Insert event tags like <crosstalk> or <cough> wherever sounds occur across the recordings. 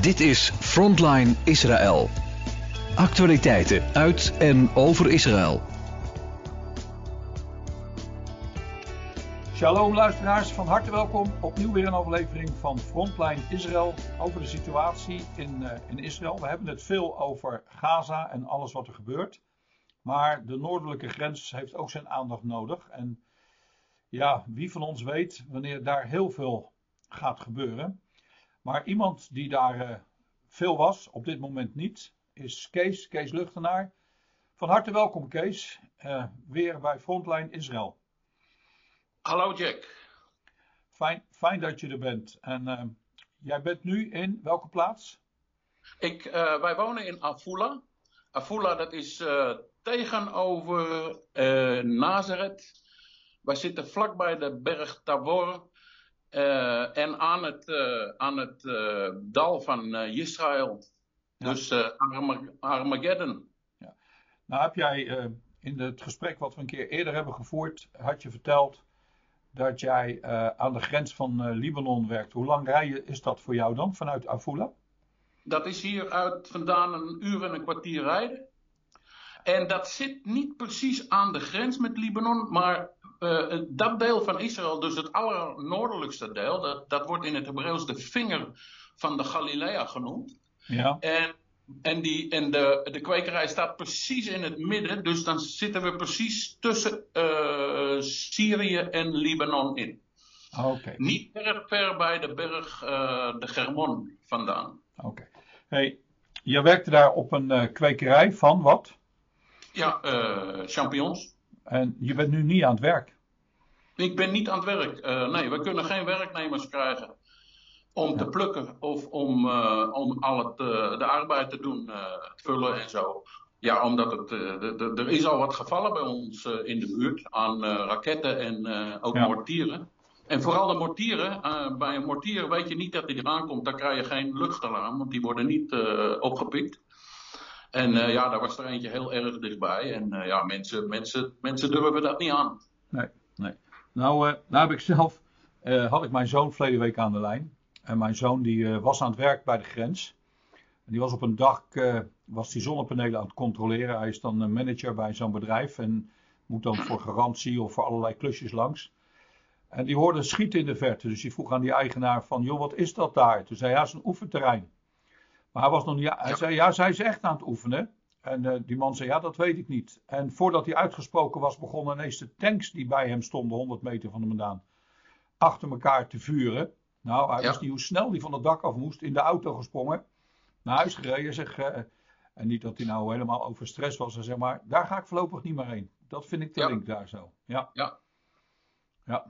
Dit is Frontline Israël. Actualiteiten uit en over Israël. Shalom luisteraars, van harte welkom. Opnieuw weer een aflevering van Frontline Israël over de situatie in, uh, in Israël. We hebben het veel over Gaza en alles wat er gebeurt. Maar de noordelijke grens heeft ook zijn aandacht nodig. En ja, wie van ons weet wanneer daar heel veel gaat gebeuren. Maar iemand die daar uh, veel was, op dit moment niet, is Kees, Kees Luchtenaar. Van harte welkom Kees, uh, weer bij Frontline Israël. Hallo Jack. Fijn, fijn dat je er bent. En uh, jij bent nu in welke plaats? Ik, uh, wij wonen in Afula. Afula, dat is uh, tegenover Nazareth. Wij zitten vlakbij de berg Tabor. En aan het, aan het dal van Israël. Ja. Dus Armageddon. Ja. Nou heb jij in het gesprek wat we een keer eerder hebben gevoerd, had je verteld dat jij aan de grens van Libanon werkt. Hoe lang rijden is dat voor jou dan vanuit Afula? Dat is hier uit vandaan een uur en een kwartier rijden. En dat zit niet precies aan de grens met Libanon, maar uh, dat deel van Israël, dus het allernoordelijkste deel, dat, dat wordt in het Hebreeuws de vinger van de Galilea genoemd. Ja. En en, die, en de, de kwekerij staat precies in het midden, dus dan zitten we precies tussen uh, Syrië en Libanon in. Okay. Niet erg ver bij de berg uh, de Germon vandaan. Oké. Okay. Hey, je werkte daar op een kwekerij van wat? Ja, champignons. En je bent nu niet aan het werk? Ik ben niet aan het werk. nee, we kunnen geen werknemers krijgen om ja. te plukken of om, uh, om al het, uh, de arbeid te doen, het vullen en zo. Ja, omdat het, er is al wat gevallen bij ons in de buurt aan raketten en ook ja. mortieren. En vooral de mortieren. bij een mortier weet je niet dat die eraan komt. Dan krijg je geen luchtalarm, want die worden niet opgepikt. En ja, daar was er eentje heel erg dichtbij. En ja, mensen, mensen, mensen durven dat niet aan. Nee, nee. Nou, nou heb ik zelf, had ik mijn zoon verleden week aan de lijn. En mijn zoon die uh, was aan het werk bij de grens. En die was op een uh, was die zonnepanelen aan het controleren. Hij is dan manager bij zo'n bedrijf en moet dan voor garantie of voor allerlei klusjes langs. En die hoorde schieten in de verte. Dus die vroeg aan die eigenaar van, joh, wat is dat daar? Toen zei hij, ja, het is een oefenterrein. Maar hij was nog niet, hij zei, ja, zij is echt aan het oefenen. En uh, die man zei, ja, dat weet ik niet. En voordat hij uitgesproken was, begonnen ineens de tanks die bij hem stonden, 100 meter van hem vandaan, achter elkaar te vuren. Nou, hij ja. wist niet hoe snel hij van het dak af moest. In de auto gesprongen. Naar huis gereden. Zeg, uh, en niet dat hij nou helemaal overstress was. Zeg maar, daar ga ik voorlopig niet meer heen. Dat vind ik de ja. link daar zo. Ja. Ja. Ja.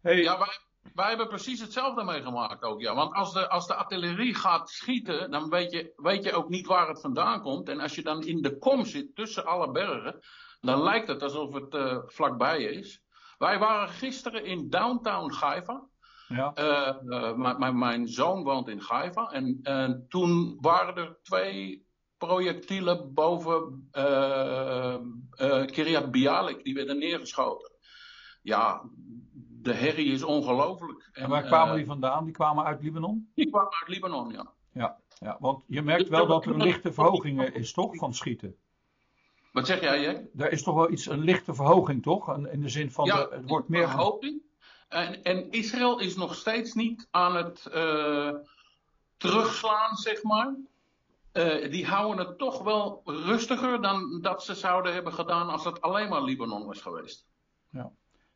Hey. ja wij, wij hebben precies hetzelfde meegemaakt ook. Ja. Want als de, als de artillerie gaat schieten. Dan weet je, weet je ook niet waar het vandaan komt. En als je dan in de kom zit tussen alle bergen. Dan lijkt het alsof het uh, vlakbij is. Wij waren gisteren in downtown Haifa. Ja. Uh, uh, mijn zoon woont in Haifa. En, en toen waren er twee projectielen boven uh, Kiryat Bialik. Die werden neergeschoten. Ja, de herrie is ongelooflijk. En, en waar kwamen die vandaan? Die kwamen uit Libanon? Die kwamen uit Libanon, ja. Ja, ja want je merkt wel dat er een lichte verhoging is, toch, van schieten? Wat zeg jij, Jack? Er is toch wel iets, een lichte verhoging, toch? In de zin van, ja, de, het wordt meer... verhoging. En, en, Israël is nog steeds niet aan het uh, terugslaan, zeg maar. Uh, die houden het toch wel rustiger dan dat ze zouden hebben gedaan als het alleen maar Libanon was geweest. Ja,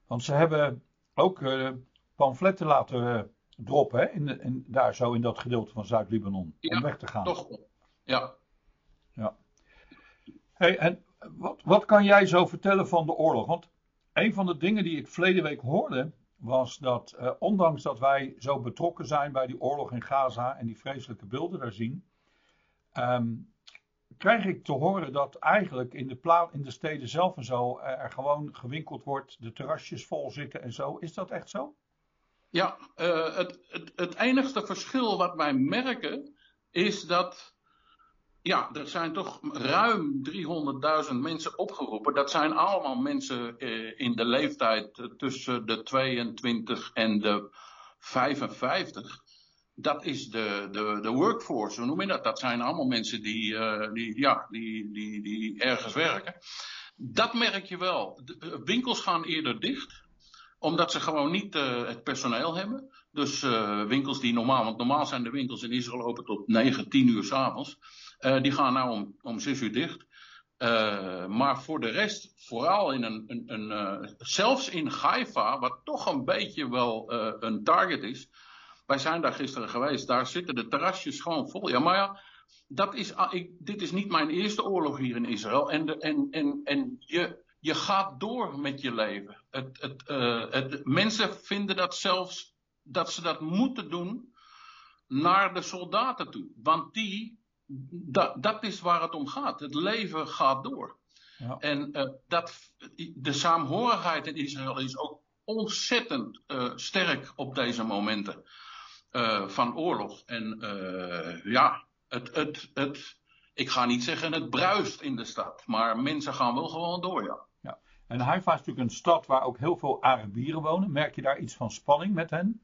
want ze hebben ook uh, pamfletten laten droppen hè? In, in, daar zo in dat gedeelte van Zuid-Libanon ja, om weg te gaan. Toch, ja. ja. Hey, en wat, wat kan jij zo vertellen van de oorlog? Want een van de dingen die ik verleden week hoorde was dat uh, ondanks dat wij zo betrokken zijn bij die oorlog in Gaza en die vreselijke beelden daar zien, um, krijg ik te horen dat eigenlijk in de, in de steden zelf en zo uh, er gewoon gewinkeld wordt, de terrasjes vol zitten en zo. Is dat echt zo? Ja, uh, het, het, het enigste verschil wat wij merken is dat ja, er zijn toch ruim 300.000 mensen opgeroepen. Dat zijn allemaal mensen eh, in de leeftijd tussen de 22 en de 55. Dat is de, de, de workforce, hoe noem je dat? Dat zijn allemaal mensen die, uh, die, ja, die, die, die ergens werken. Dat merk je wel. De, winkels gaan eerder dicht omdat ze gewoon niet uh, het personeel hebben. Dus winkels die normaal, want normaal zijn de winkels in Israël open tot 9, 10 uur s'avonds. Die gaan nou om, om 6 uur dicht. maar voor de rest, vooral in een, een, een zelfs in Haifa, wat toch een beetje wel een target is. Wij zijn daar gisteren geweest, daar zitten de terrasjes gewoon vol. Ja, maar ja, dat is, ah, ik, dit is niet mijn eerste oorlog hier in Israël. En, de, en, en, en je, je gaat door met je leven. Het, het, uh, het, mensen vinden dat zelfs dat ze dat moeten doen naar de soldaten toe. Want die, dat, dat is waar het om gaat. Het leven gaat door. Ja. En uh, dat, de saamhorigheid in Israël is ook ontzettend uh, sterk op deze momenten van oorlog. En ja, het, het, het, ik ga niet zeggen het bruist in de stad, maar mensen gaan wel gewoon door, ja. ja. En Haifa is natuurlijk een stad waar ook heel veel Arabieren wonen. Merk je daar iets van spanning met hen?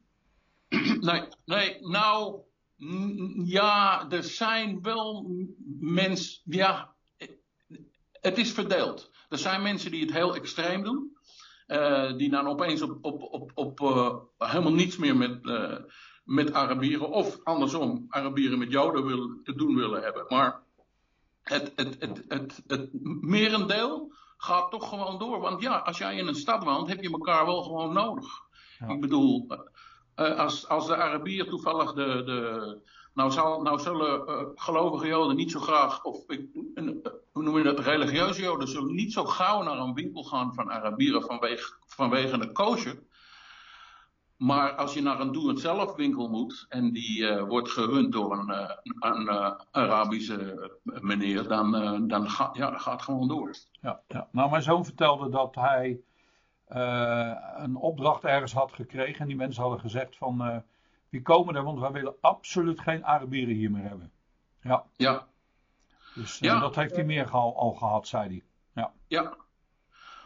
<clears throat> Nee, nee, nou, ja, er zijn wel mensen, ja, het is verdeeld. Er zijn mensen die het heel extreem doen. Uh, die dan opeens op, op, op, op uh, helemaal niets meer met, uh, met Arabieren of andersom Arabieren met Joden te doen willen hebben. Maar het, het, het, het, het merendeel gaat toch gewoon door. Want ja, als jij in een stad woont, heb je elkaar wel gewoon nodig. Ja. Ik bedoel, uh, als, als de Arabier toevallig de. de nou, zal, nou zullen uh, gelovige Joden niet zo graag, of ik, een, hoe noem je dat, religieuze Joden zullen niet zo gauw naar een winkel gaan van Arabieren vanwege, vanwege een kosher. Maar als je naar een doe-het-zelf winkel moet en die uh, wordt gerund door een, uh, een uh, Arabische meneer, dan, dan ga, ja, gaat het gewoon door. Ja, ja. Nou, mijn zoon vertelde dat hij een opdracht ergens had gekregen en die mensen hadden gezegd van wie komen er, want wij willen absoluut geen Arabieren hier meer hebben. Ja. ja. Dus ja. dat heeft hij meer al, al gehad, zei hij. Ja. ja.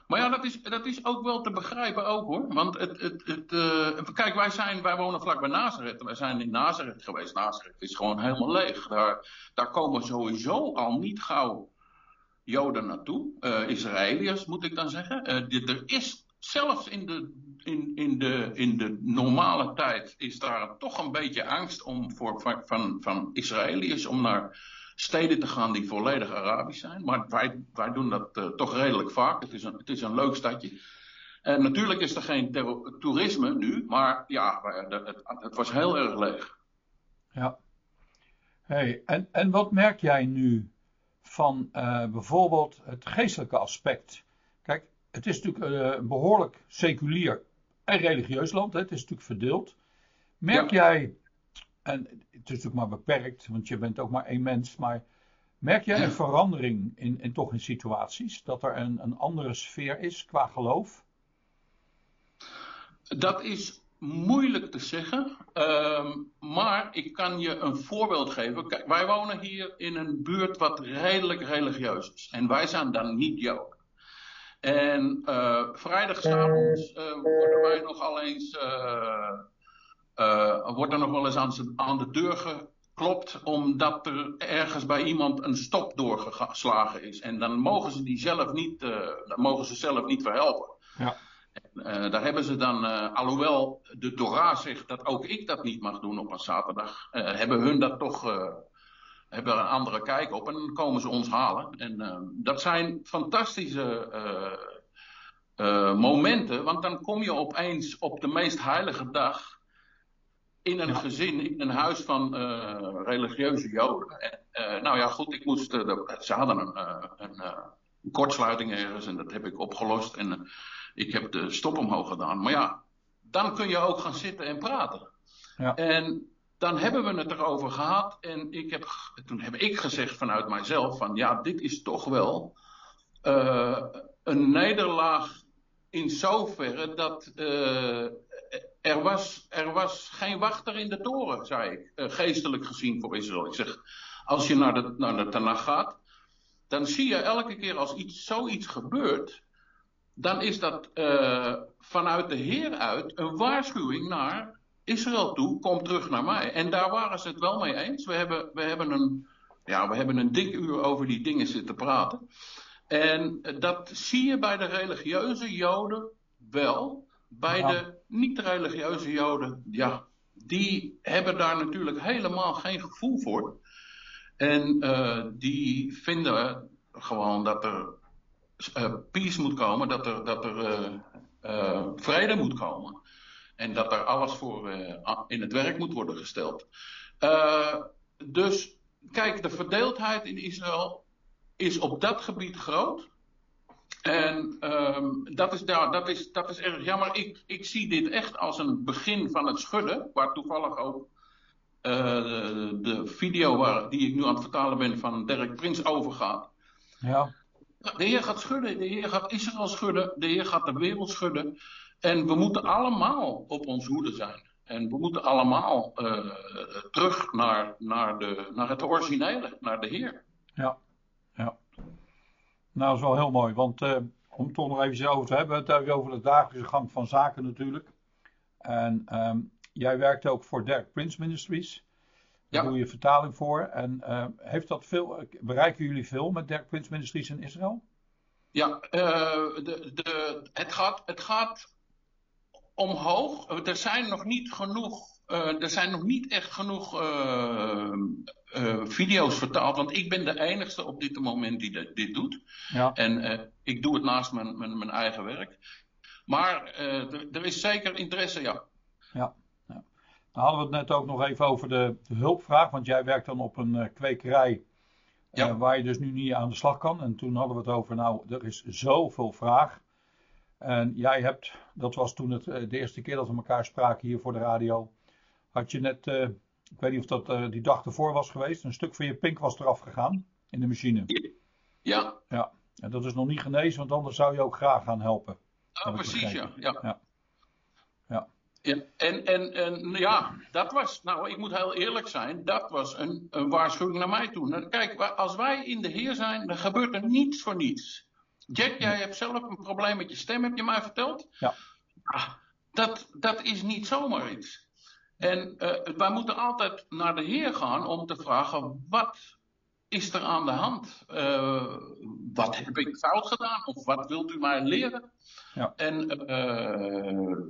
Maar ja, dat is, dat is ook wel te begrijpen ook hoor. Want het, het, het, uh, kijk, wij, zijn, wij wonen vlak bij Nazareth. Wij zijn in Nazareth geweest. Nazareth is gewoon helemaal leeg. Daar, daar komen sowieso al niet gauw Joden naartoe. Uh, Israëliërs moet ik dan zeggen. Dit, er is zelfs in de, in, in, de, in de normale tijd is daar toch een beetje angst om voor, van, van, van Israëliërs om naar steden te gaan die volledig Arabisch zijn. Maar wij, wij doen dat uh, toch redelijk vaak. Het is een, het is een leuk stadje. En natuurlijk is er geen toerisme nu, maar ja, het, het, was heel erg leeg. Ja. Hey, en, en wat merk jij nu van uh, bijvoorbeeld het geestelijke aspect? Kijk, het is natuurlijk uh, een behoorlijk seculier en religieus land. Hè? Het is natuurlijk verdeeld. Merk ja. jij en het is natuurlijk maar beperkt, want je bent ook maar één mens. Maar merk jij een verandering in, in toch in situaties? Dat er een, een andere sfeer is qua geloof? Dat is moeilijk te zeggen. Um, maar ik kan je een voorbeeld geven. Kijk, wij wonen hier in een buurt wat redelijk religieus is. En wij zijn dan niet Joden. En uh, vrijdagavond uh, worden wij nogal eens. Uh, uh, wordt er nog wel eens aan, aan, de deur geklopt omdat er ergens bij iemand een stop doorgeslagen is. En dan mogen ze die zelf niet, uh, dan mogen ze zelf niet verhelpen. Ja. Uh, daar hebben ze dan, alhoewel de Dora zegt dat ook ik dat niet mag doen op een zaterdag, hebben hun dat toch, hebben er een andere kijk op en dan komen ze ons halen. En dat zijn fantastische momenten, want dan kom je opeens op de meest heilige dag in een gezin, in een huis van uh, religieuze Joden. En, uh, nou ja, goed, ik moest. Uh, ze hadden een, een, een, kortsluiting ergens en dat heb ik opgelost. En ik heb de stop omhoog gedaan. Maar ja, dan kun je ook gaan zitten en praten. Ja. En dan hebben we het erover gehad. En ik heb, toen heb ik gezegd vanuit mijzelf: van ja, dit is toch wel een nederlaag in zoverre dat er was, er was geen wachter in de toren, zei ik, uh, geestelijk gezien voor Israël. Ik zeg, als je naar de, naar de Tanach gaat, dan zie je elke keer als iets, zoiets gebeurt, dan is dat uh, vanuit de Heer uit een waarschuwing naar Israël toe, kom terug naar mij. En daar waren ze het wel mee eens. We hebben, we hebben, een, ja, we hebben een dik uur over die dingen zitten praten. En dat zie je bij de religieuze Joden wel. Bij de niet-religieuze Joden, ja, die hebben daar natuurlijk helemaal geen gevoel voor. En uh, die vinden gewoon dat er uh, peace moet komen, dat er, dat er uh, vrede moet komen. En dat er alles voor in het werk moet worden gesteld. dus kijk, de verdeeldheid in Israël is op dat gebied groot. En um, dat, is, dat, is, dat is erg jammer. Ik, ik zie dit echt als een begin van het schudden, waar toevallig ook uh, de, de, video waar, die ik nu aan het vertalen ben van Dirk Prins overgaat. Ja. De Heer gaat schudden, de Heer gaat Israël schudden, de Heer gaat de wereld schudden. En we moeten allemaal op ons hoede zijn. En we moeten allemaal uh, terug naar, naar, de, naar het originele, naar de Heer. Ja. Nou, dat is wel heel mooi, want uh, om het toch nog even over te hebben, het hebben over de dagelijkse gang van zaken natuurlijk. En um, jij werkt ook voor Dirk Prince Ministries. Daar ja. doe je vertaling voor. En uh, heeft dat veel, bereiken jullie veel met Dirk Prince Ministries in Israël? Ja, uh, de, de, het, gaat, het gaat omhoog. Er zijn nog niet genoeg. Uh, er zijn nog niet echt genoeg video's vertaald. Want ik ben de enigste op dit moment die de, dit doet. Ja. En ik doe het naast mijn, mijn, mijn eigen werk. Maar er, er is zeker interesse, ja. Ja. Dan hadden we het net ook nog even over de, de hulpvraag. Want jij werkt dan op een kwekerij ja. waar je dus nu niet aan de slag kan. En toen hadden we het over, nou, er is zoveel vraag. En jij hebt, dat was toen het, de eerste keer dat we elkaar spraken hier voor de radio. Had je net, ik weet niet of dat die dag ervoor was geweest, een stuk van je pink was eraf gegaan in de machine. Ja. Ja, en dat is nog niet genezen, want anders zou je ook graag gaan helpen. Ah, precies, ja. ja. ja. ja. Ja, en, en, en ja, dat was, nou ik moet heel eerlijk zijn, dat was een, een waarschuwing naar mij toe. Nou, kijk, als wij in de Heer zijn, dan gebeurt er niets voor niets. Jack, jij hebt zelf een probleem met je stem, heb je mij verteld? Ja. Ah, dat, dat is niet zomaar iets. En uh, wij moeten altijd naar de Heer gaan om te vragen, wat is er aan de hand? Uh, wat heb ik fout gedaan? Of wat wilt u mij leren? Ja. En uh,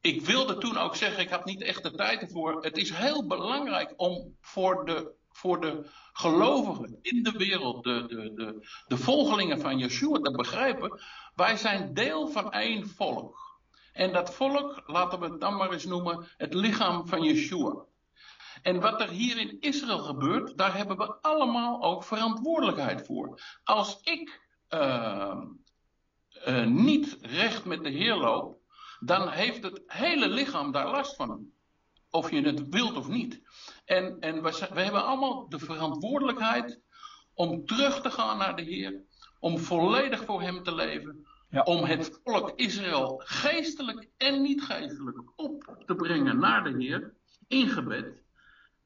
ik wilde toen ook zeggen, ik had niet echt de tijd ervoor. Het is heel belangrijk om voor de, voor de gelovigen in de wereld, de, de, de, de volgelingen van Yeshua, te begrijpen. Wij zijn deel van één volk. En dat volk, laten we het dan maar eens noemen, het lichaam van Yeshua. En wat er hier in Israël gebeurt, daar hebben we allemaal ook verantwoordelijkheid voor. Als ik uh, uh, niet recht met de Heer loop, dan heeft het hele lichaam daar last van. Of je het wilt of niet. En, en we, we hebben allemaal de verantwoordelijkheid om terug te gaan naar de Heer. Om volledig voor Hem te leven. Ja. Om het volk Israël geestelijk en niet geestelijk op te brengen naar de Heer. In gebed.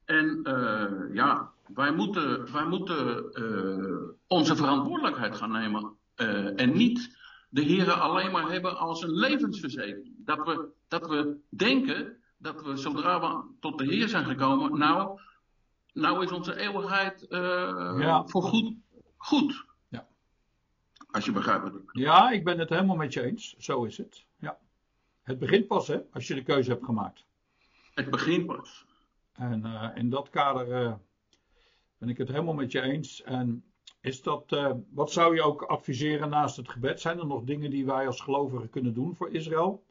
En uh, ja, wij moeten, wij moeten uh, onze verantwoordelijkheid gaan nemen. Uh, en niet de heren alleen maar hebben als een levensverzekering. Dat we, dat we denken dat we zodra we tot de Heer zijn gekomen, nou, nou is onze eeuwigheid ja. voor goed. goed. Ja. Als je begrijpt wat ik Ja, ik ben het helemaal met je eens. Zo is het. Ja. Het begint pas, hè, als je de keuze hebt gemaakt. Het begint pas. En uh, in dat kader uh, ben ik het helemaal met je eens. En is dat, uh, wat zou je ook adviseren naast het gebed? Zijn er nog dingen die wij als gelovigen kunnen doen voor Israël?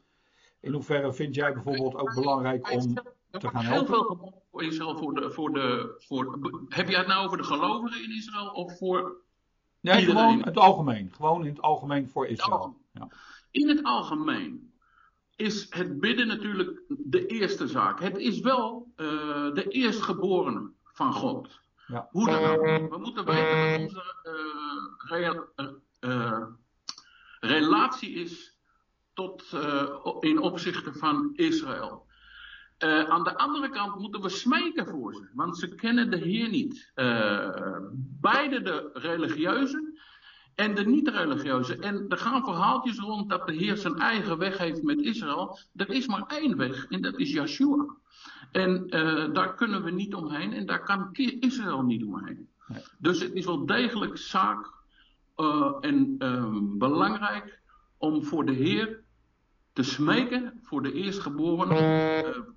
In hoeverre vind jij bijvoorbeeld ook belangrijk om te gaan helpen? Heel veel voor Israël. Voor de, voor de, voor, heb je het nou over de gelovigen in Israël of voor. Nee, iedereen? gewoon het algemeen. Gewoon in het algemeen voor Israël. Ja. In het algemeen is het bidden natuurlijk de eerste zaak. Het is wel uh, de eerstgeborene van God. Ja. Hoe dan ook. We moeten weten wat onze uh, re uh, relatie is tot, in opzichte van Israël. Aan de andere kant moeten we smeken voor ze, want ze kennen de Heer niet. beide de religieuzen en de niet-religieuze. En er gaan verhaaltjes rond dat de Heer zijn eigen weg heeft met Israël. Er is maar één weg en dat is Yeshua. En uh, daar kunnen we niet omheen en daar kan Israël niet omheen. Nee. Dus het is wel degelijk zaak uh, en uh, belangrijk om voor de Heer te smeken, voor de eerstgeborene,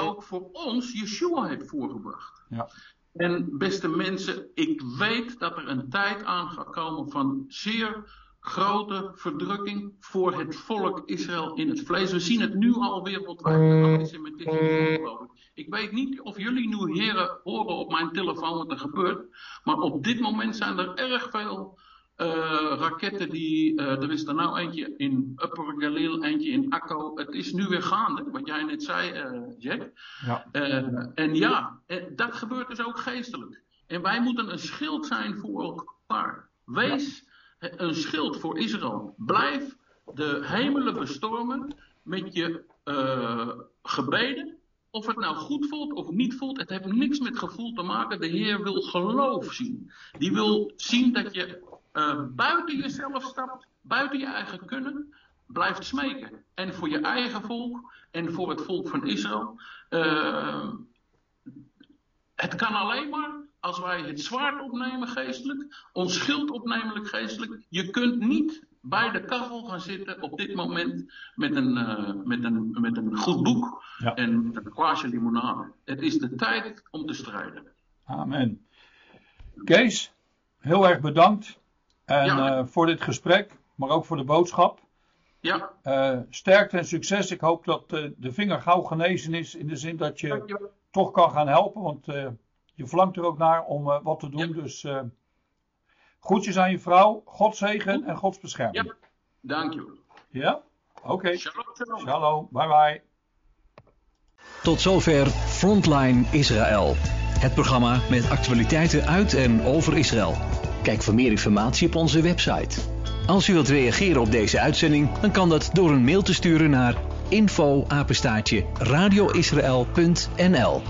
ook voor ons Yeshua heeft voorgebracht. Ja. En beste mensen, ik weet dat er een tijd aan gaat komen van zeer grote verdrukking voor het volk Israël in het vlees. We zien het nu al wereldwijd antisemitisme. Ik weet niet of jullie nu heren horen op mijn telefoon wat er gebeurt. Maar op dit moment zijn er erg veel uh, raketten die, uh, er is er nou eentje in Upper Galil, eentje in Akko. Het is nu weer gaande, wat jij net zei, uh, Jack. Ja. en ja, dat gebeurt dus ook geestelijk. En wij moeten een schild zijn voor elkaar. Wees een schild voor Israël. Blijf de hemelen bestormen met je gebeden. Of het nou goed voelt of niet voelt, het heeft niks met gevoel te maken. De Heer wil geloof zien. Die wil zien dat je uh, buiten jezelf stapt, buiten je eigen kunnen, blijft smeken. En voor je eigen volk en voor het volk van Israël. Uh, het kan alleen maar als wij het zwaard opnemen geestelijk, ons schild opnemen geestelijk. Je kunt niet bij de kachel gaan zitten op dit moment met een, uh, met een, met een goed boek ja. en een glaasje limonade. Het is de tijd om te strijden. Amen. Kees, heel erg bedankt. En ja. uh, voor dit gesprek, maar ook voor de boodschap. Ja. Uh, sterkte en succes. Ik hoop dat uh, de vinger gauw genezen is. In de zin dat je Dankjewel. toch kan gaan helpen. Want je verlangt er ook naar om wat te doen. Ja. Dus groetjes aan je vrouw. God zegen en Gods bescherming. Ja. Dankjewel. Ja? Oké. Okay. Shalom, shalom. Shalom. Bye bye. Tot zover Frontline Israël. Het programma met actualiteiten uit en over Israël. Kijk voor meer informatie op onze website. Als u wilt reageren op deze uitzending, dan kan dat door een mail te sturen naar info radioisrael.nl